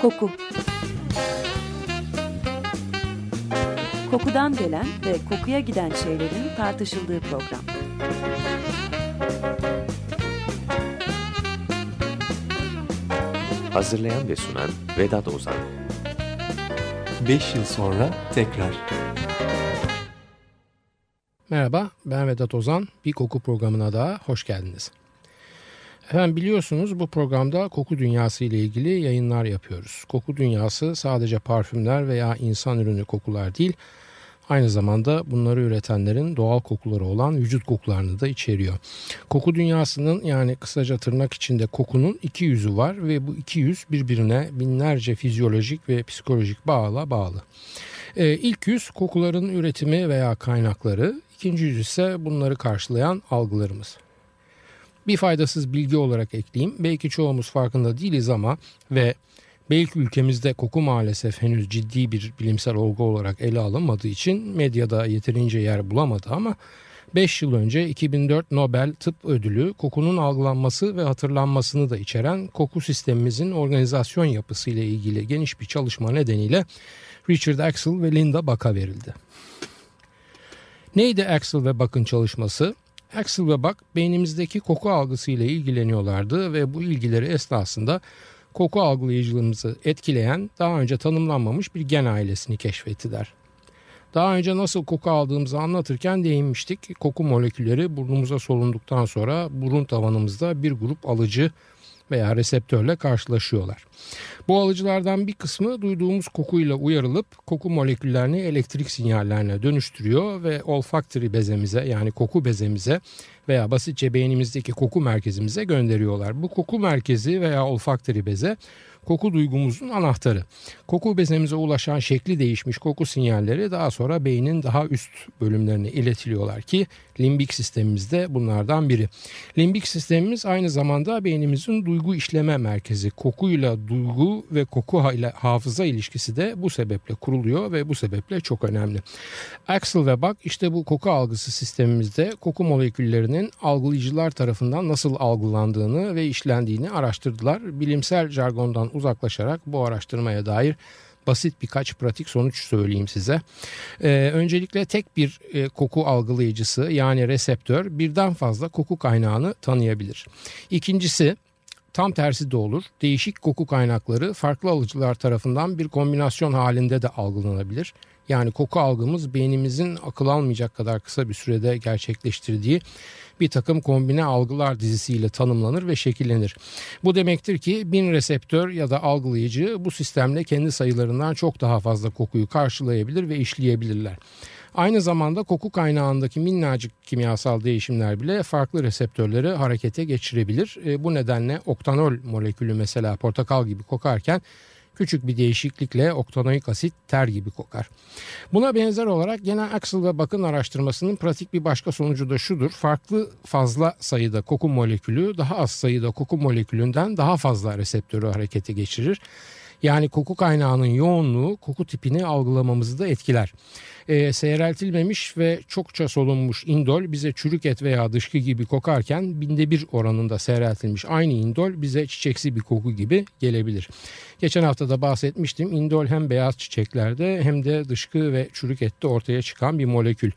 Koku Kokudan gelen ve kokuya giden şeylerin tartışıldığı program. Hazırlayan ve sunan Vedat Ozan 5 yıl sonra tekrar. Merhaba, ben Vedat Ozan. Bir koku programına daha hoş geldiniz. Efendim biliyorsunuz bu programda koku dünyası ile ilgili yayınlar yapıyoruz. Koku dünyası sadece parfümler veya insan ürünü kokular değil, aynı zamanda bunları üretenlerin doğal kokuları olan vücut kokularını da içeriyor. Koku dünyasının yani kısaca tırnak içinde kokunun iki yüzü var ve bu iki yüz birbirine binlerce fizyolojik ve psikolojik bağla bağlı. Ee, ilk yüz kokuların üretimi veya kaynakları, ikinci yüz ise bunları karşılayan algılarımız. Bir faydasız bilgi olarak ekleyeyim. Belki çoğumuz farkında değiliz ama ve belki ülkemizde koku maalesef henüz ciddi bir bilimsel olgu olarak ele alınmadığı için medyada yeterince yer bulamadı ama 5 yıl önce 2004 Nobel Tıp Ödülü kokunun algılanması ve hatırlanmasını da içeren koku sistemimizin organizasyon yapısı ile ilgili geniş bir çalışma nedeniyle Richard Axel ve Linda Buck'a verildi. Neydi Axel ve Buck'ın çalışması? Axel ve Buck beynimizdeki koku algısı ile ilgileniyorlardı ve bu ilgileri esnasında koku algılayıcılığımızı etkileyen daha önce tanımlanmamış bir gen ailesini keşfettiler. Daha önce nasıl koku aldığımızı anlatırken değinmiştik. Koku molekülleri burnumuza solunduktan sonra burun tavanımızda bir grup alıcı veya reseptörle karşılaşıyorlar. Bu alıcılardan bir kısmı duyduğumuz kokuyla uyarılıp koku moleküllerini elektrik sinyallerine dönüştürüyor ve olfactory bezemize yani koku bezemize veya basitçe beynimizdeki koku merkezimize gönderiyorlar. Bu koku merkezi veya olfactory beze koku duygumuzun anahtarı. Koku bezemize ulaşan şekli değişmiş koku sinyalleri daha sonra beynin daha üst bölümlerine iletiliyorlar ki limbik sistemimizde bunlardan biri. Limbik sistemimiz aynı zamanda beynimizin duygu işleme merkezi. Kokuyla duygu ve koku ile hafıza ilişkisi de bu sebeple kuruluyor ve bu sebeple çok önemli. Axel ve Buck işte bu koku algısı sistemimizde koku moleküllerinin algılayıcılar tarafından nasıl algılandığını ve işlendiğini araştırdılar. Bilimsel jargondan uzaklaşarak bu araştırmaya dair basit birkaç pratik sonuç söyleyeyim size. Ee, öncelikle tek bir e, koku algılayıcısı yani reseptör birden fazla koku kaynağını tanıyabilir. İkincisi tam tersi de olur. Değişik koku kaynakları farklı alıcılar tarafından bir kombinasyon halinde de algılanabilir. Yani koku algımız beynimizin akıl almayacak kadar kısa bir sürede gerçekleştirdiği bir takım kombine algılar dizisiyle tanımlanır ve şekillenir. Bu demektir ki bin reseptör ya da algılayıcı bu sistemle kendi sayılarından çok daha fazla kokuyu karşılayabilir ve işleyebilirler. Aynı zamanda koku kaynağındaki minnacık kimyasal değişimler bile farklı reseptörleri harekete geçirebilir. E, bu nedenle oktanol molekülü mesela portakal gibi kokarken küçük bir değişiklikle oktanoik asit ter gibi kokar. Buna benzer olarak gene Axel ve Bakın araştırmasının pratik bir başka sonucu da şudur. Farklı fazla sayıda koku molekülü daha az sayıda koku molekülünden daha fazla reseptörü harekete geçirir. Yani koku kaynağının yoğunluğu koku tipini algılamamızı da etkiler. E, seyreltilmemiş ve çokça solunmuş indol bize çürük et veya dışkı gibi kokarken binde bir oranında seyreltilmiş aynı indol bize çiçeksi bir koku gibi gelebilir. Geçen hafta da bahsetmiştim. Indol hem beyaz çiçeklerde hem de dışkı ve çürük ette ortaya çıkan bir molekül.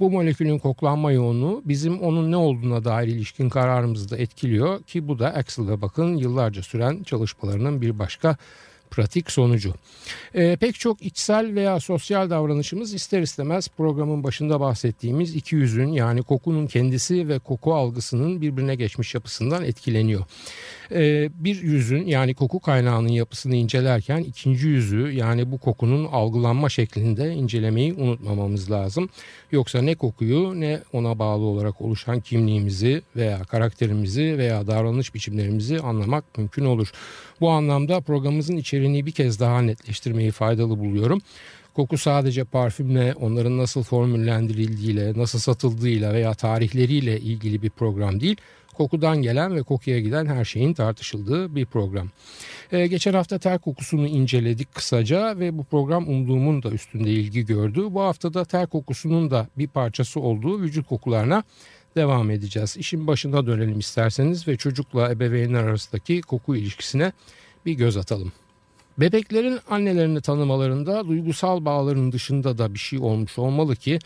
Bu molekülün koklanma yoğunluğu bizim onun ne olduğuna dair ilişkin kararımızı da etkiliyor ki bu da Axel'da bakın yıllarca süren çalışmalarının bir başka pratik sonucu. E, pek çok içsel veya sosyal davranışımız ister istemez programın başında bahsettiğimiz iki yüzün yani kokunun kendisi ve koku algısının birbirine geçmiş yapısından etkileniyor. E, bir yüzün yani koku kaynağının yapısını incelerken ikinci yüzü yani bu kokunun algılanma şeklinde incelemeyi unutmamamız lazım. Yoksa ne kokuyu ne ona bağlı olarak oluşan kimliğimizi veya karakterimizi veya davranış biçimlerimizi anlamak mümkün olur. Bu anlamda programımızın içeriğini bir kez daha netleştirmeyi faydalı buluyorum. Koku sadece parfümle, onların nasıl formüllendirildiğiyle, nasıl satıldığıyla veya tarihleriyle ilgili bir program değil. Kokudan gelen ve kokuya giden her şeyin tartışıldığı bir program. Ee, geçen hafta ter kokusunu inceledik kısaca ve bu program umduğumun da üstünde ilgi gördü. Bu hafta da ter kokusunun da bir parçası olduğu vücut kokularına devam edeceğiz. İşin başına dönelim isterseniz ve çocukla ebeveynler arasındaki koku ilişkisine bir göz atalım. Bebeklerin annelerini tanımalarında duygusal bağların dışında da bir şey olmuş olmalı ki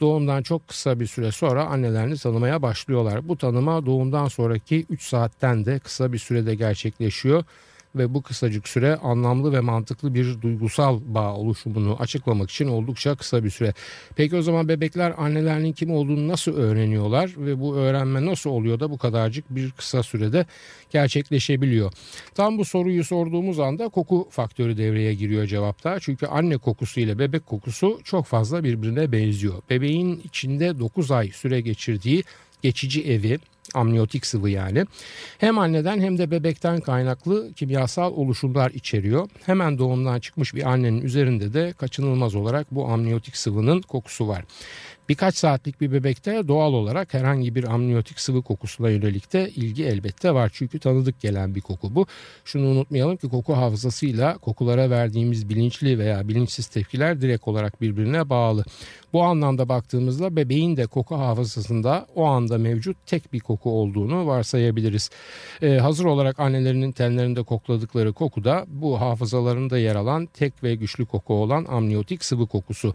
doğumdan çok kısa bir süre sonra annelerini tanımaya başlıyorlar. Bu tanıma doğumdan sonraki 3 saatten de kısa bir sürede gerçekleşiyor ve bu kısacık süre anlamlı ve mantıklı bir duygusal bağ oluşumunu açıklamak için oldukça kısa bir süre. Peki o zaman bebekler annelerinin kim olduğunu nasıl öğreniyorlar ve bu öğrenme nasıl oluyor da bu kadarcık bir kısa sürede gerçekleşebiliyor? Tam bu soruyu sorduğumuz anda koku faktörü devreye giriyor cevapta. Çünkü anne kokusu ile bebek kokusu çok fazla birbirine benziyor. Bebeğin içinde 9 ay süre geçirdiği geçici evi amniyotik sıvı yani. Hem anneden hem de bebekten kaynaklı kimyasal oluşumlar içeriyor. Hemen doğumdan çıkmış bir annenin üzerinde de kaçınılmaz olarak bu amniyotik sıvının kokusu var. Birkaç saatlik bir bebekte doğal olarak herhangi bir amniyotik sıvı kokusuna yönelik de ilgi elbette var. Çünkü tanıdık gelen bir koku bu. Şunu unutmayalım ki koku hafızasıyla kokulara verdiğimiz bilinçli veya bilinçsiz tepkiler direkt olarak birbirine bağlı. Bu anlamda baktığımızda bebeğin de koku hafızasında o anda mevcut tek bir koku olduğunu varsayabiliriz. Ee, hazır olarak annelerinin tenlerinde kokladıkları koku da bu hafızalarında yer alan tek ve güçlü koku olan amniyotik sıvı kokusu.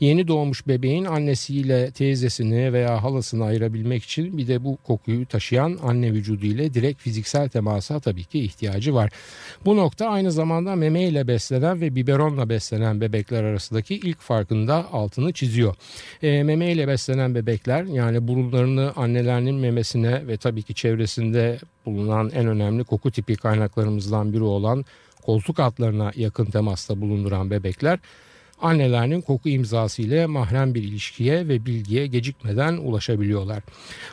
Yeni doğmuş bebeğin annesiyle teyzesini veya halasını ayırabilmek için bir de bu kokuyu taşıyan anne vücudu ile direkt fiziksel temasa tabii ki ihtiyacı var. Bu nokta aynı zamanda meme ile beslenen ve biberonla beslenen bebekler arasındaki ilk farkında altını çiziyor. E, meme ile beslenen bebekler yani burunlarını annelerinin memesine ve tabii ki çevresinde bulunan en önemli koku tipi kaynaklarımızdan biri olan koltuk altlarına yakın temasta bulunduran bebekler annelerinin koku imzası ile mahrem bir ilişkiye ve bilgiye gecikmeden ulaşabiliyorlar.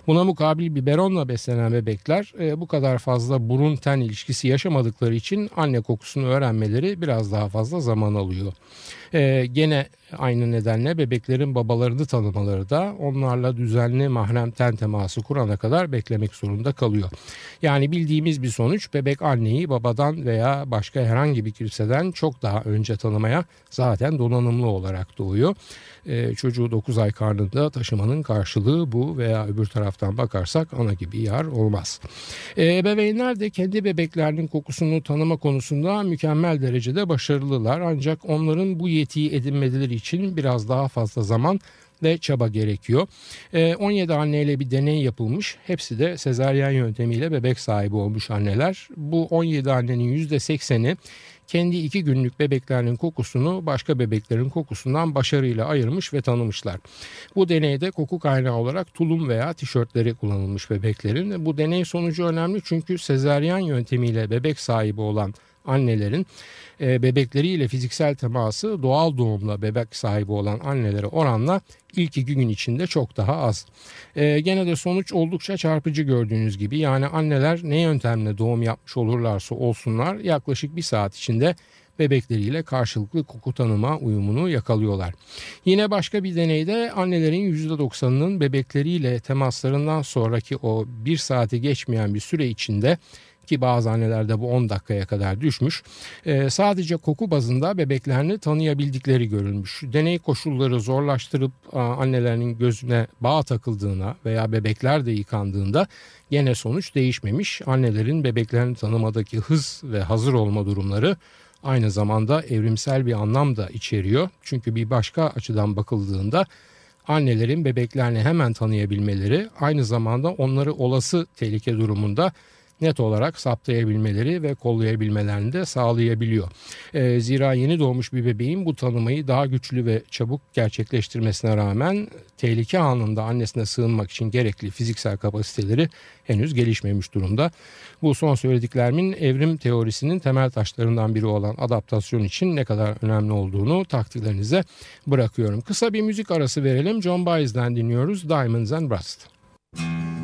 Buna mukabil biberonla beslenen bebekler e, bu kadar fazla burun ten ilişkisi yaşamadıkları için anne kokusunu öğrenmeleri biraz daha fazla zaman alıyor. E, gene aynı nedenle bebeklerin babalarını tanımaları da onlarla düzenli mahrem ten teması kurana kadar beklemek zorunda kalıyor. Yani bildiğimiz bir sonuç bebek anneyi babadan veya başka herhangi bir kimseden çok daha önce tanımaya zaten donanımlı olarak doğuyor. Ee, çocuğu 9 ay karnında taşımanın karşılığı bu veya öbür taraftan bakarsak ana gibi yar olmaz. Ee, ebeveynler de kendi bebeklerinin kokusunu tanıma konusunda mükemmel derecede başarılılar ancak onların bu yetiyi edinmeleri için biraz daha fazla zaman ve çaba gerekiyor. 17 anneyle bir deney yapılmış. Hepsi de sezaryen yöntemiyle bebek sahibi olmuş anneler. Bu 17 annenin %80'i kendi iki günlük bebeklerinin kokusunu başka bebeklerin kokusundan başarıyla ayırmış ve tanımışlar. Bu deneyde koku kaynağı olarak tulum veya tişörtleri kullanılmış bebeklerin. Bu deney sonucu önemli çünkü sezaryen yöntemiyle bebek sahibi olan annelerin e, bebekleriyle fiziksel teması doğal doğumla bebek sahibi olan annelere oranla ilk iki gün içinde çok daha az. E, gene de sonuç oldukça çarpıcı gördüğünüz gibi yani anneler ne yöntemle doğum yapmış olurlarsa olsunlar yaklaşık bir saat içinde bebekleriyle karşılıklı koku tanıma uyumunu yakalıyorlar. Yine başka bir deneyde annelerin %90'ının bebekleriyle temaslarından sonraki o bir saati geçmeyen bir süre içinde ki bazı annelerde bu 10 dakikaya kadar düşmüş. E, sadece koku bazında bebeklerini tanıyabildikleri görülmüş. Deney koşulları zorlaştırıp a, annelerinin gözüne bağ takıldığına veya bebekler de yıkandığında gene sonuç değişmemiş. Annelerin bebeklerini tanımadaki hız ve hazır olma durumları aynı zamanda evrimsel bir anlam da içeriyor. Çünkü bir başka açıdan bakıldığında annelerin bebeklerini hemen tanıyabilmeleri aynı zamanda onları olası tehlike durumunda net olarak saptayabilmeleri ve kollayabilmelerini de sağlayabiliyor. E, zira yeni doğmuş bir bebeğin bu tanımayı daha güçlü ve çabuk gerçekleştirmesine rağmen tehlike anında annesine sığınmak için gerekli fiziksel kapasiteleri henüz gelişmemiş durumda. Bu son söylediklerimin evrim teorisinin temel taşlarından biri olan adaptasyon için ne kadar önemli olduğunu takdirlerinize bırakıyorum. Kısa bir müzik arası verelim. John Baez'den dinliyoruz Diamonds and Rust. Well,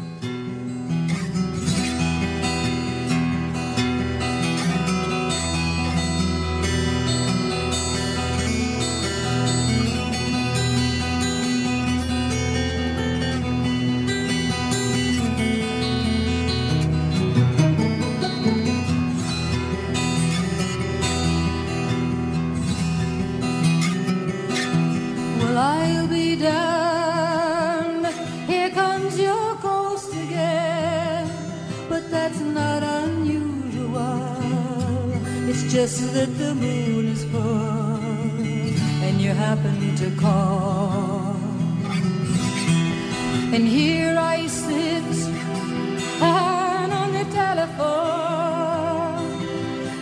not unusual. It's just that the moon is full and you happen to call. And here I sit and on the telephone,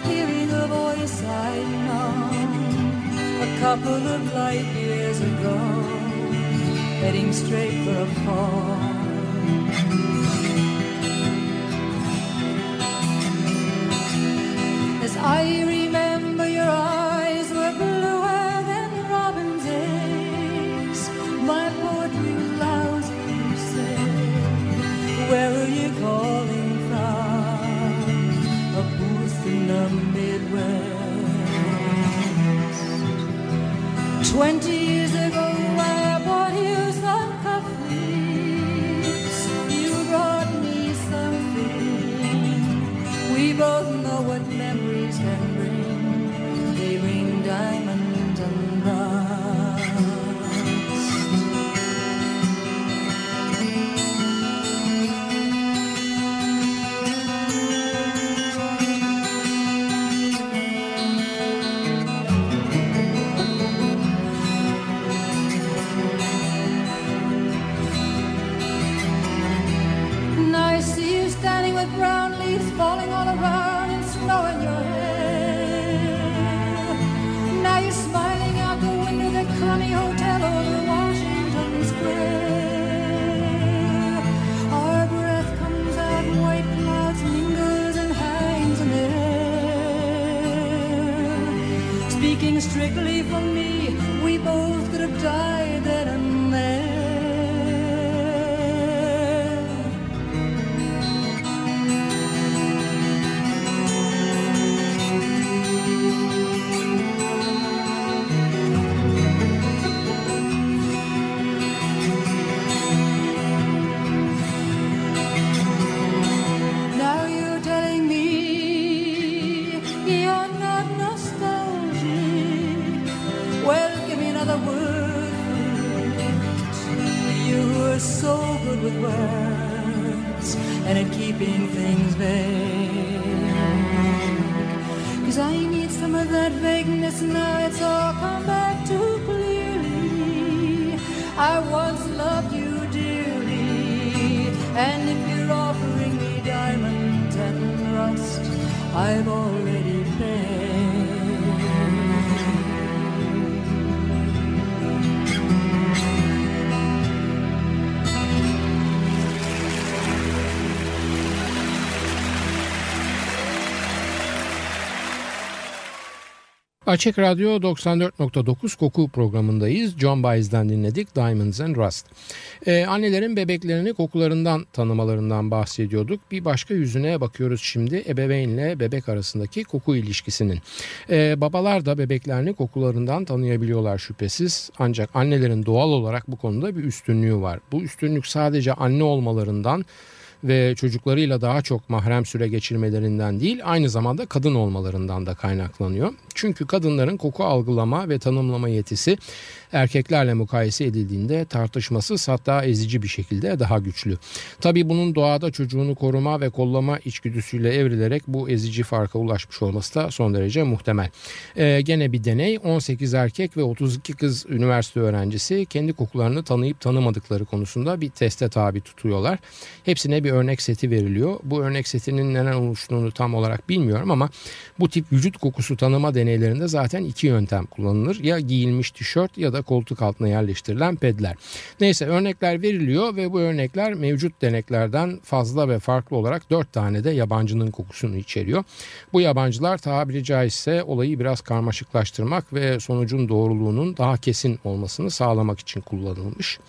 hearing a voice I know a couple of light years ago, heading straight for a call. I remember your eyes were bluer than robin's eggs. My poetry lousy, you say. Where are you calling from? A booth in the Midwest. Twenty years ago, I bought you some cufflinks. You brought me something. We both with words and at keeping things vague. Cause I need some of that vagueness now. It's all come back too clearly. I once loved you dearly. And if you're offering me diamond and rust, I've already Açık Radyo 94.9 Koku programındayız. John Baez'den dinledik Diamonds and Rust. Ee, annelerin bebeklerini kokularından tanımalarından bahsediyorduk. Bir başka yüzüne bakıyoruz şimdi ebeveynle bebek arasındaki koku ilişkisinin. Ee, babalar da bebeklerini kokularından tanıyabiliyorlar şüphesiz. Ancak annelerin doğal olarak bu konuda bir üstünlüğü var. Bu üstünlük sadece anne olmalarından ve çocuklarıyla daha çok mahrem süre geçirmelerinden değil aynı zamanda kadın olmalarından da kaynaklanıyor. Çünkü kadınların koku algılama ve tanımlama yetisi erkeklerle mukayese edildiğinde tartışmasız hatta ezici bir şekilde daha güçlü. Tabii bunun doğada çocuğunu koruma ve kollama içgüdüsüyle evrilerek bu ezici farka ulaşmış olması da son derece muhtemel. Ee, gene bir deney 18 erkek ve 32 kız üniversite öğrencisi kendi kokularını tanıyıp tanımadıkları konusunda bir teste tabi tutuyorlar. Hepsine bir örnek seti veriliyor. Bu örnek setinin neden oluştuğunu tam olarak bilmiyorum ama bu tip vücut kokusu tanıma deneylerinde zaten iki yöntem kullanılır. Ya giyilmiş tişört ya da koltuk altına yerleştirilen pedler. Neyse örnekler veriliyor ve bu örnekler mevcut deneklerden fazla ve farklı olarak dört tane de yabancının kokusunu içeriyor. Bu yabancılar tabiri caizse olayı biraz karmaşıklaştırmak ve sonucun doğruluğunun daha kesin olmasını sağlamak için kullanılmış.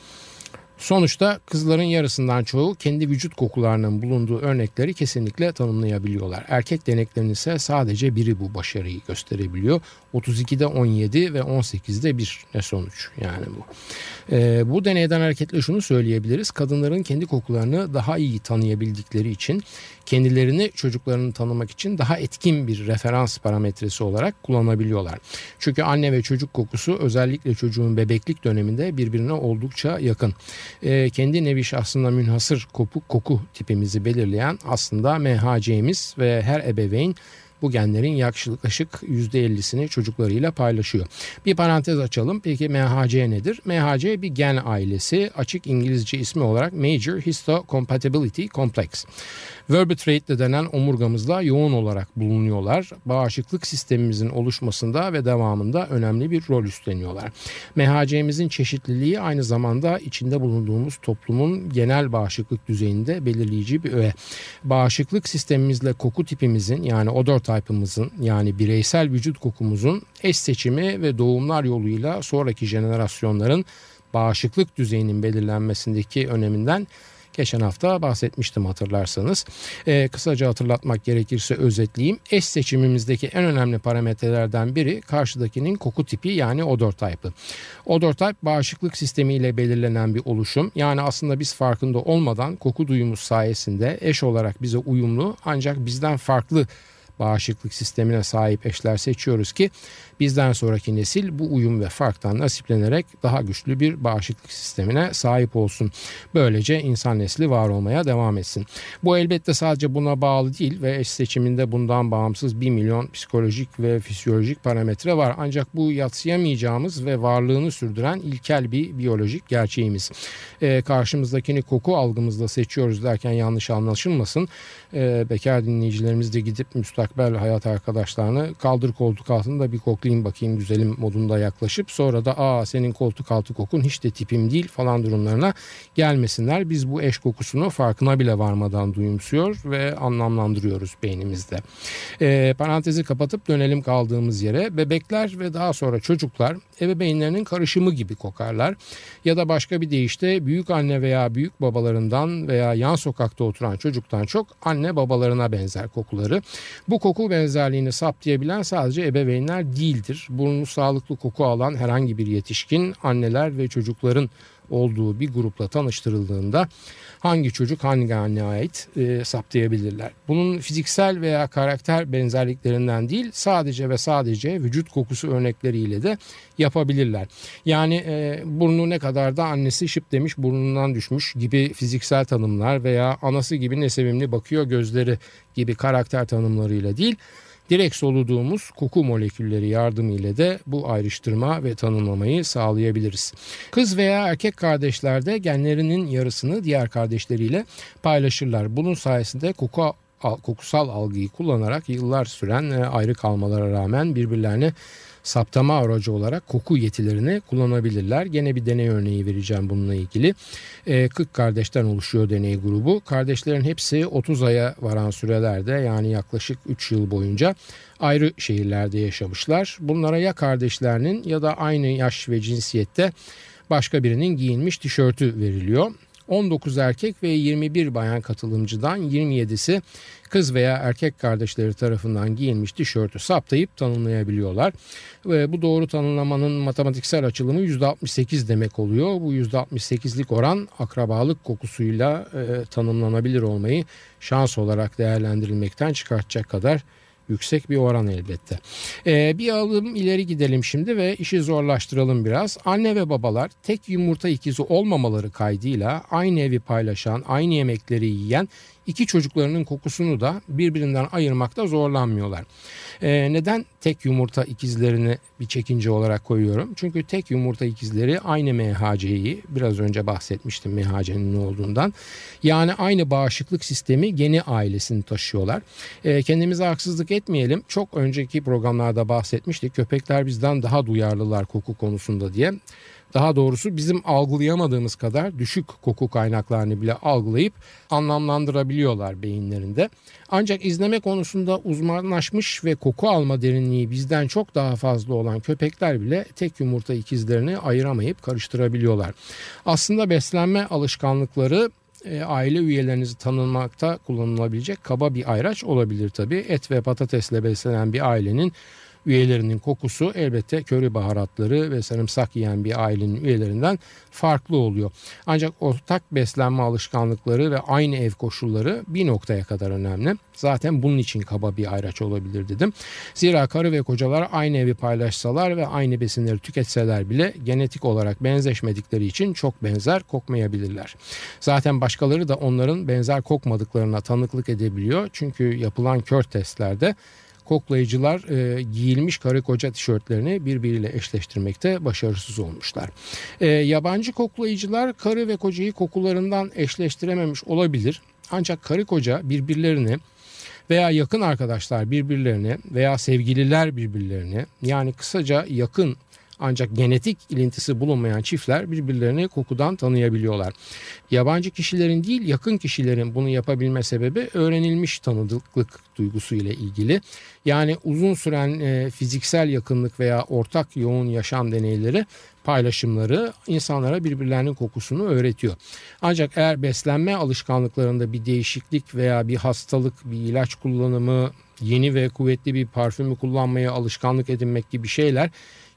Sonuçta kızların yarısından çoğu kendi vücut kokularının bulunduğu örnekleri kesinlikle tanımlayabiliyorlar. Erkek deneklerin ise sadece biri bu başarıyı gösterebiliyor. 32'de 17 ve 18'de 1 ne sonuç yani bu. Ee, bu deneyden hareketle şunu söyleyebiliriz. Kadınların kendi kokularını daha iyi tanıyabildikleri için kendilerini çocuklarını tanımak için daha etkin bir referans parametresi olarak kullanabiliyorlar. Çünkü anne ve çocuk kokusu özellikle çocuğun bebeklik döneminde birbirine oldukça yakın. Ee, kendi nevi şahsında münhasır koku, koku tipimizi belirleyen aslında MHC'miz ve her ebeveyn bu genlerin yaklaşık %50'sini çocuklarıyla paylaşıyor. Bir parantez açalım. Peki MHC nedir? MHC bir gen ailesi. Açık İngilizce ismi olarak Major Histocompatibility Complex. Vertebrate denen omurgamızda yoğun olarak bulunuyorlar. Bağışıklık sistemimizin oluşmasında ve devamında önemli bir rol üstleniyorlar. MHC'mizin çeşitliliği aynı zamanda içinde bulunduğumuz toplumun genel bağışıklık düzeyinde belirleyici bir öğe. Bağışıklık sistemimizle koku tipimizin yani odor type'ımızın yani bireysel vücut kokumuzun eş seçimi ve doğumlar yoluyla sonraki jenerasyonların bağışıklık düzeyinin belirlenmesindeki öneminden Geçen hafta bahsetmiştim hatırlarsanız. Ee, kısaca hatırlatmak gerekirse özetleyeyim. Eş seçimimizdeki en önemli parametrelerden biri karşıdakinin koku tipi yani odor type'ı. Odor type bağışıklık sistemiyle belirlenen bir oluşum. Yani aslında biz farkında olmadan koku duyumuz sayesinde eş olarak bize uyumlu ancak bizden farklı bağışıklık sistemine sahip eşler seçiyoruz ki bizden sonraki nesil bu uyum ve farktan nasiplenerek daha güçlü bir bağışıklık sistemine sahip olsun. Böylece insan nesli var olmaya devam etsin. Bu elbette sadece buna bağlı değil ve eş seçiminde bundan bağımsız 1 milyon psikolojik ve fizyolojik parametre var. Ancak bu yatsıyamayacağımız ve varlığını sürdüren ilkel bir biyolojik gerçeğimiz. Ee, karşımızdakini koku algımızla seçiyoruz derken yanlış anlaşılmasın. Ee, bekar dinleyicilerimiz de gidip müstakbel hayat arkadaşlarını kaldır koltuk altında bir koklayayım bakayım güzelim modunda yaklaşıp sonra da aa senin koltuk altı kokun hiç de tipim değil falan durumlarına gelmesinler. Biz bu eş kokusunu farkına bile varmadan duyumsuyor ve anlamlandırıyoruz beynimizde. Ee, parantezi kapatıp dönelim kaldığımız yere. Bebekler ve daha sonra çocuklar ebeveynlerinin karışımı gibi kokarlar. Ya da başka bir deyişle büyük anne veya büyük babalarından veya yan sokakta oturan çocuktan çok anne babalarına benzer kokuları. Bu koku benzerliğini saptayabilen sadece ebeveynler değildir. Burnu sağlıklı koku alan herhangi bir yetişkin anneler ve çocukların olduğu bir grupla tanıştırıldığında hangi çocuk hangi anneye ait e, saptayabilirler. Bunun fiziksel veya karakter benzerliklerinden değil sadece ve sadece vücut kokusu örnekleriyle de yapabilirler. Yani e, burnu ne kadar da annesi şıp demiş burnundan düşmüş gibi fiziksel tanımlar veya anası gibi ne sevimli bakıyor gözleri gibi karakter tanımlarıyla değil direkt soluduğumuz koku molekülleri yardımıyla da bu ayrıştırma ve tanımlamayı sağlayabiliriz. Kız veya erkek kardeşler de genlerinin yarısını diğer kardeşleriyle paylaşırlar. Bunun sayesinde koku kokusal algıyı kullanarak yıllar süren e, ayrı kalmalara rağmen birbirlerine saptama aracı olarak koku yetilerini kullanabilirler. Gene bir deney örneği vereceğim bununla ilgili. E, 40 kardeşten oluşuyor deney grubu. Kardeşlerin hepsi 30 aya varan sürelerde yani yaklaşık 3 yıl boyunca ayrı şehirlerde yaşamışlar. Bunlara ya kardeşlerinin ya da aynı yaş ve cinsiyette başka birinin giyinmiş tişörtü veriliyor. 19 erkek ve 21 bayan katılımcıdan 27'si kız veya erkek kardeşleri tarafından giyilmiş tişörtü saptayıp tanımlayabiliyorlar. Ve bu doğru tanımlamanın matematiksel açılımı %68 demek oluyor. Bu %68'lik oran akrabalık kokusuyla e, tanımlanabilir olmayı şans olarak değerlendirilmekten çıkartacak kadar yüksek bir oran elbette. Ee, bir adım ileri gidelim şimdi ve işi zorlaştıralım biraz. Anne ve babalar tek yumurta ikizi olmamaları kaydıyla aynı evi paylaşan, aynı yemekleri yiyen iki çocuklarının kokusunu da birbirinden ayırmakta zorlanmıyorlar. Ee, neden tek yumurta ikizlerini bir çekince olarak koyuyorum? Çünkü tek yumurta ikizleri aynı MHC'yi biraz önce bahsetmiştim MHC'nin ne olduğundan. Yani aynı bağışıklık sistemi geni ailesini taşıyorlar. Ee, kendimize haksızlık etmeyelim. Çok önceki programlarda bahsetmiştik. Köpekler bizden daha duyarlılar koku konusunda diye. Daha doğrusu bizim algılayamadığımız kadar düşük koku kaynaklarını bile algılayıp anlamlandırabiliyorlar beyinlerinde. Ancak izleme konusunda uzmanlaşmış ve koku alma derinliği bizden çok daha fazla olan köpekler bile tek yumurta ikizlerini ayıramayıp karıştırabiliyorlar. Aslında beslenme alışkanlıkları e, aile üyelerinizi tanınmakta kullanılabilecek kaba bir ayraç olabilir tabi. Et ve patatesle beslenen bir ailenin üyelerinin kokusu elbette köri baharatları ve sarımsak yiyen bir ailenin üyelerinden farklı oluyor. Ancak ortak beslenme alışkanlıkları ve aynı ev koşulları bir noktaya kadar önemli. Zaten bunun için kaba bir ayraç olabilir dedim. Zira karı ve kocalar aynı evi paylaşsalar ve aynı besinleri tüketseler bile genetik olarak benzeşmedikleri için çok benzer kokmayabilirler. Zaten başkaları da onların benzer kokmadıklarına tanıklık edebiliyor. Çünkü yapılan kör testlerde koklayıcılar e, giyilmiş karı koca tişörtlerini birbiriyle eşleştirmekte başarısız olmuşlar. E, yabancı koklayıcılar karı ve kocayı kokularından eşleştirememiş olabilir. Ancak karı koca birbirlerini veya yakın arkadaşlar birbirlerini veya sevgililer birbirlerini yani kısaca yakın ancak genetik ilintisi bulunmayan çiftler birbirlerini kokudan tanıyabiliyorlar. Yabancı kişilerin değil yakın kişilerin bunu yapabilme sebebi öğrenilmiş tanıdıklık duygusu ile ilgili. Yani uzun süren e, fiziksel yakınlık veya ortak yoğun yaşam deneyleri paylaşımları insanlara birbirlerinin kokusunu öğretiyor. Ancak eğer beslenme alışkanlıklarında bir değişiklik veya bir hastalık, bir ilaç kullanımı, yeni ve kuvvetli bir parfümü kullanmaya alışkanlık edinmek gibi şeyler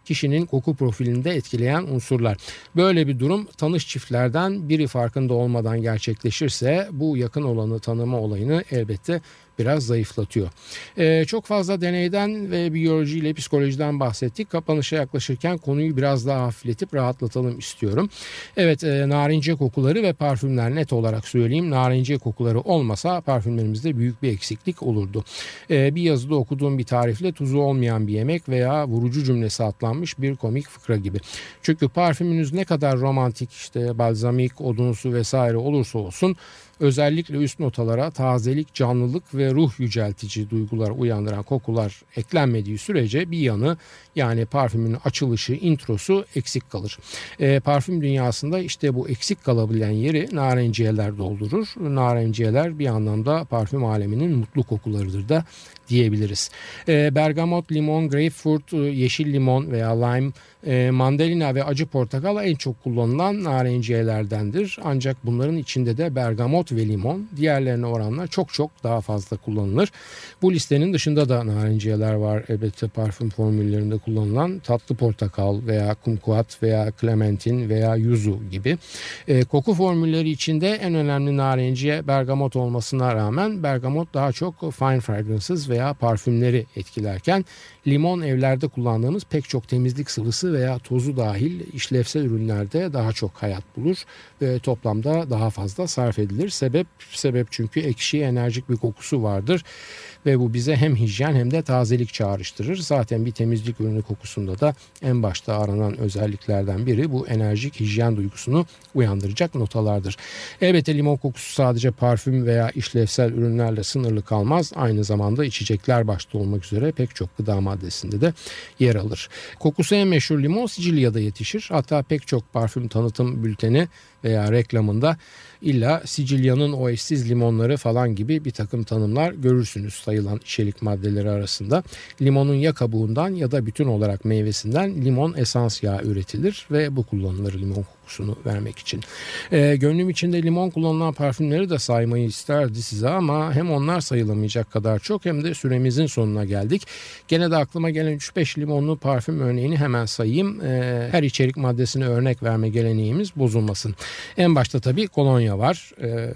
kişinin koku profilinde etkileyen unsurlar. Böyle bir durum tanış çiftlerden biri farkında olmadan gerçekleşirse bu yakın olanı tanıma olayını elbette biraz zayıflatıyor. Ee, çok fazla deneyden ve biyoloji ile psikolojiden bahsettik. Kapanışa yaklaşırken konuyu biraz daha hafifletip rahatlatalım istiyorum. Evet e, narince kokuları ve parfümler net olarak söyleyeyim. Narince kokuları olmasa parfümlerimizde büyük bir eksiklik olurdu. Ee, bir yazıda okuduğum bir tarifle tuzu olmayan bir yemek veya vurucu cümlesi atlanmış bir komik fıkra gibi. Çünkü parfümünüz ne kadar romantik işte balzamik, odunsu vesaire olursa olsun özellikle üst notalara tazelik, canlılık ve ruh yüceltici duygular uyandıran kokular eklenmediği sürece bir yanı yani parfümün açılışı, introsu eksik kalır. E, parfüm dünyasında işte bu eksik kalabilen yeri narenciyeler doldurur. Narenciyeler bir anlamda parfüm aleminin mutlu kokularıdır da diyebiliriz. E, bergamot, limon, grapefruit, e, yeşil limon veya lime, e, mandalina ve acı portakal en çok kullanılan narenciyelerdendir. Ancak bunların içinde de bergamot ve limon diğerlerine oranla çok çok daha fazla kullanılır. Bu listenin dışında da narenciyeler var elbette parfüm formüllerinde kullanılan tatlı portakal veya kumkuat veya clementin veya yuzu gibi. E, koku formülleri içinde en önemli narenciye bergamot olmasına rağmen bergamot daha çok fine fragrances veya parfümleri etkilerken limon evlerde kullandığımız pek çok temizlik sıvısı veya tozu dahil işlevsel ürünlerde daha çok hayat bulur ve toplamda daha fazla sarf edilir. Sebep sebep çünkü ekşi enerjik bir kokusu vardır ve bu bize hem hijyen hem de tazelik çağrıştırır. Zaten bir temizlik ürünü kokusunda da en başta aranan özelliklerden biri bu enerjik hijyen duygusunu uyandıracak notalardır. Elbette limon kokusu sadece parfüm veya işlevsel ürünlerle sınırlı kalmaz. Aynı zamanda içecekler başta olmak üzere pek çok gıda maddesinde de yer alır. Kokusu en meşhur limon Sicilya'da yetişir. Hatta pek çok parfüm tanıtım bülteni veya reklamında illa Sicilya'nın o eşsiz limonları falan gibi bir takım tanımlar görürsünüz sayılan içerik maddeleri arasında. Limonun ya kabuğundan ya da bütün olarak meyvesinden limon esans yağı üretilir ve bu kullanılır limon kokusunu vermek için. E, gönlüm içinde limon kullanılan parfümleri de saymayı isterdi size ama hem onlar sayılamayacak kadar çok hem de süremizin sonuna geldik. Gene de aklıma gelen 3-5 limonlu parfüm örneğini hemen sayayım. E, her içerik maddesine örnek verme geleneğimiz bozulmasın. En başta tabii kolonya var. E,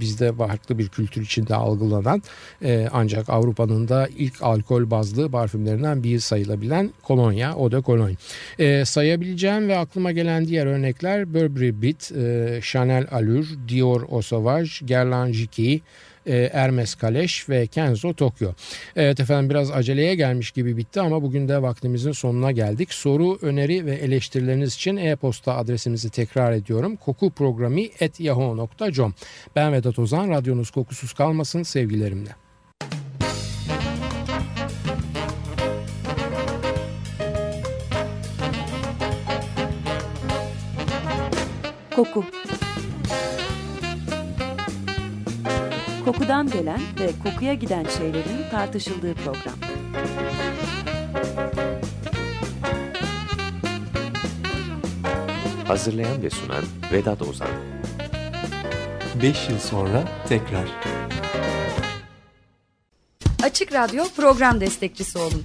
bizde farklı bir kültür içinde algılanan e, ancak Avrupa'nın da ilk alkol bazlı parfümlerinden biri sayılabilen kolonya, o da kolonya. E, sayabileceğim ve aklıma gelen diğer örnekler Burberry Beat, e, Chanel Allure, Dior Eau Sauvage, Guerlain Jiki, e, Hermes Kaleş ve Kenzo Tokyo. Evet efendim biraz aceleye gelmiş gibi bitti ama bugün de vaktimizin sonuna geldik. Soru, öneri ve eleştirileriniz için e-posta adresimizi tekrar ediyorum. kokuprogrami.yahoo.com Ben Vedat Ozan, radyonuz kokusuz kalmasın sevgilerimle. Koku Kokudan gelen ve kokuya giden şeylerin tartışıldığı program. Hazırlayan ve sunan Vedat Ozan 5 yıl sonra tekrar. Açık Radyo program destekçisi olun.